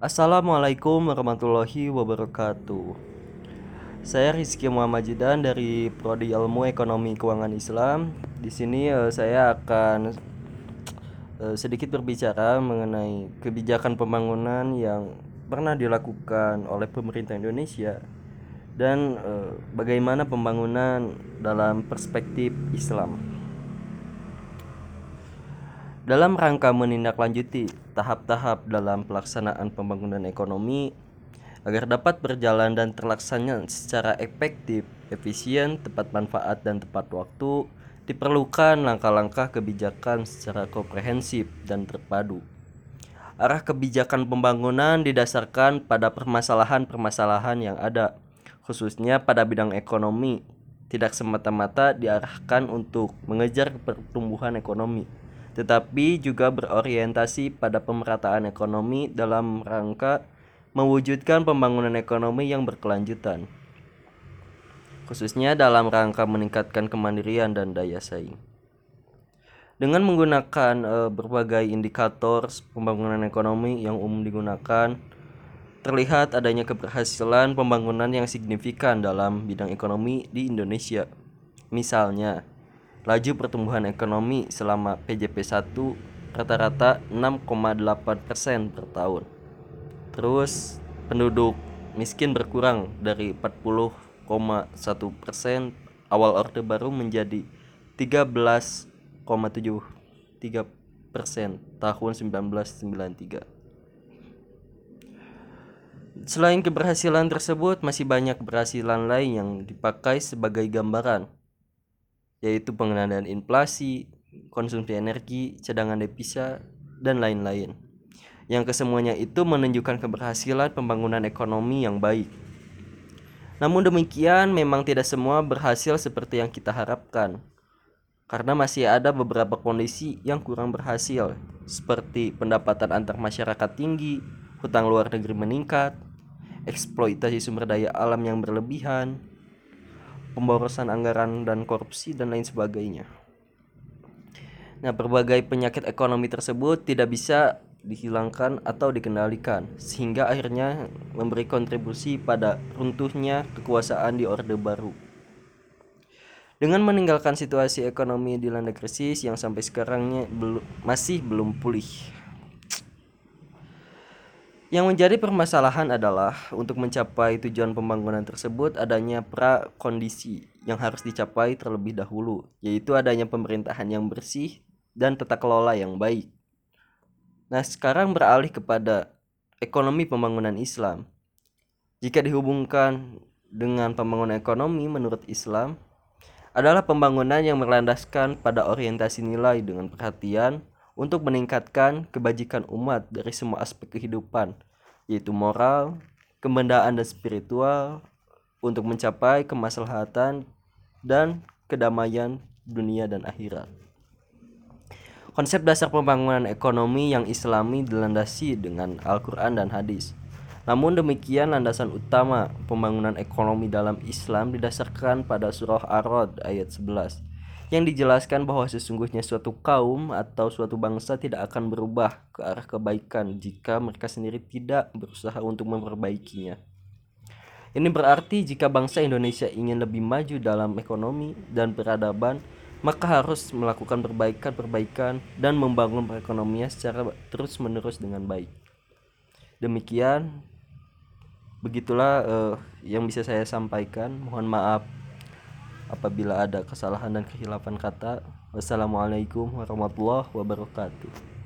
Assalamualaikum warahmatullahi wabarakatuh. Saya Rizky Muhammad Jidan dari Prodi Ilmu Ekonomi Keuangan Islam. Di sini eh, saya akan eh, sedikit berbicara mengenai kebijakan pembangunan yang pernah dilakukan oleh pemerintah Indonesia dan eh, bagaimana pembangunan dalam perspektif Islam. Dalam rangka menindaklanjuti tahap-tahap dalam pelaksanaan pembangunan ekonomi agar dapat berjalan dan terlaksana secara efektif, efisien, tepat manfaat dan tepat waktu, diperlukan langkah-langkah kebijakan secara komprehensif dan terpadu. Arah kebijakan pembangunan didasarkan pada permasalahan-permasalahan yang ada, khususnya pada bidang ekonomi, tidak semata-mata diarahkan untuk mengejar pertumbuhan ekonomi tetapi juga berorientasi pada pemerataan ekonomi dalam rangka mewujudkan pembangunan ekonomi yang berkelanjutan, khususnya dalam rangka meningkatkan kemandirian dan daya saing. Dengan menggunakan e, berbagai indikator pembangunan ekonomi yang umum digunakan, terlihat adanya keberhasilan pembangunan yang signifikan dalam bidang ekonomi di Indonesia. Misalnya, Laju pertumbuhan ekonomi selama PJP 1 rata-rata 6,8% per tahun. Terus penduduk miskin berkurang dari 40,1% awal Orde Baru menjadi 13,73% tahun 1993. Selain keberhasilan tersebut, masih banyak keberhasilan lain yang dipakai sebagai gambaran yaitu pengendalian inflasi, konsumsi energi, cadangan devisa, dan lain-lain. Yang kesemuanya itu menunjukkan keberhasilan pembangunan ekonomi yang baik. Namun demikian, memang tidak semua berhasil seperti yang kita harapkan. Karena masih ada beberapa kondisi yang kurang berhasil, seperti pendapatan antar masyarakat tinggi, hutang luar negeri meningkat, eksploitasi sumber daya alam yang berlebihan, pemborosan anggaran dan korupsi dan lain sebagainya. Nah, berbagai penyakit ekonomi tersebut tidak bisa dihilangkan atau dikendalikan sehingga akhirnya memberi kontribusi pada runtuhnya kekuasaan di Orde Baru. Dengan meninggalkan situasi ekonomi di dilanda krisis yang sampai sekarangnya masih belum pulih. Yang menjadi permasalahan adalah untuk mencapai tujuan pembangunan tersebut adanya prakondisi yang harus dicapai terlebih dahulu, yaitu adanya pemerintahan yang bersih dan tata kelola yang baik. Nah, sekarang beralih kepada ekonomi pembangunan Islam. Jika dihubungkan dengan pembangunan ekonomi menurut Islam adalah pembangunan yang berlandaskan pada orientasi nilai dengan perhatian untuk meningkatkan kebajikan umat dari semua aspek kehidupan, yaitu moral, kebendaan dan spiritual untuk mencapai kemaslahatan dan kedamaian dunia dan akhirat. Konsep dasar pembangunan ekonomi yang islami dilandasi dengan Al-Quran dan hadis. Namun demikian landasan utama pembangunan ekonomi dalam Islam didasarkan pada surah Ar-Rod ayat 11 yang dijelaskan bahwa sesungguhnya suatu kaum atau suatu bangsa tidak akan berubah ke arah kebaikan jika mereka sendiri tidak berusaha untuk memperbaikinya. Ini berarti jika bangsa Indonesia ingin lebih maju dalam ekonomi dan peradaban, maka harus melakukan perbaikan-perbaikan dan membangun perekonomian secara terus-menerus dengan baik. Demikian begitulah uh, yang bisa saya sampaikan. Mohon maaf apabila ada kesalahan dan kehilafan kata. Wassalamualaikum warahmatullahi wabarakatuh.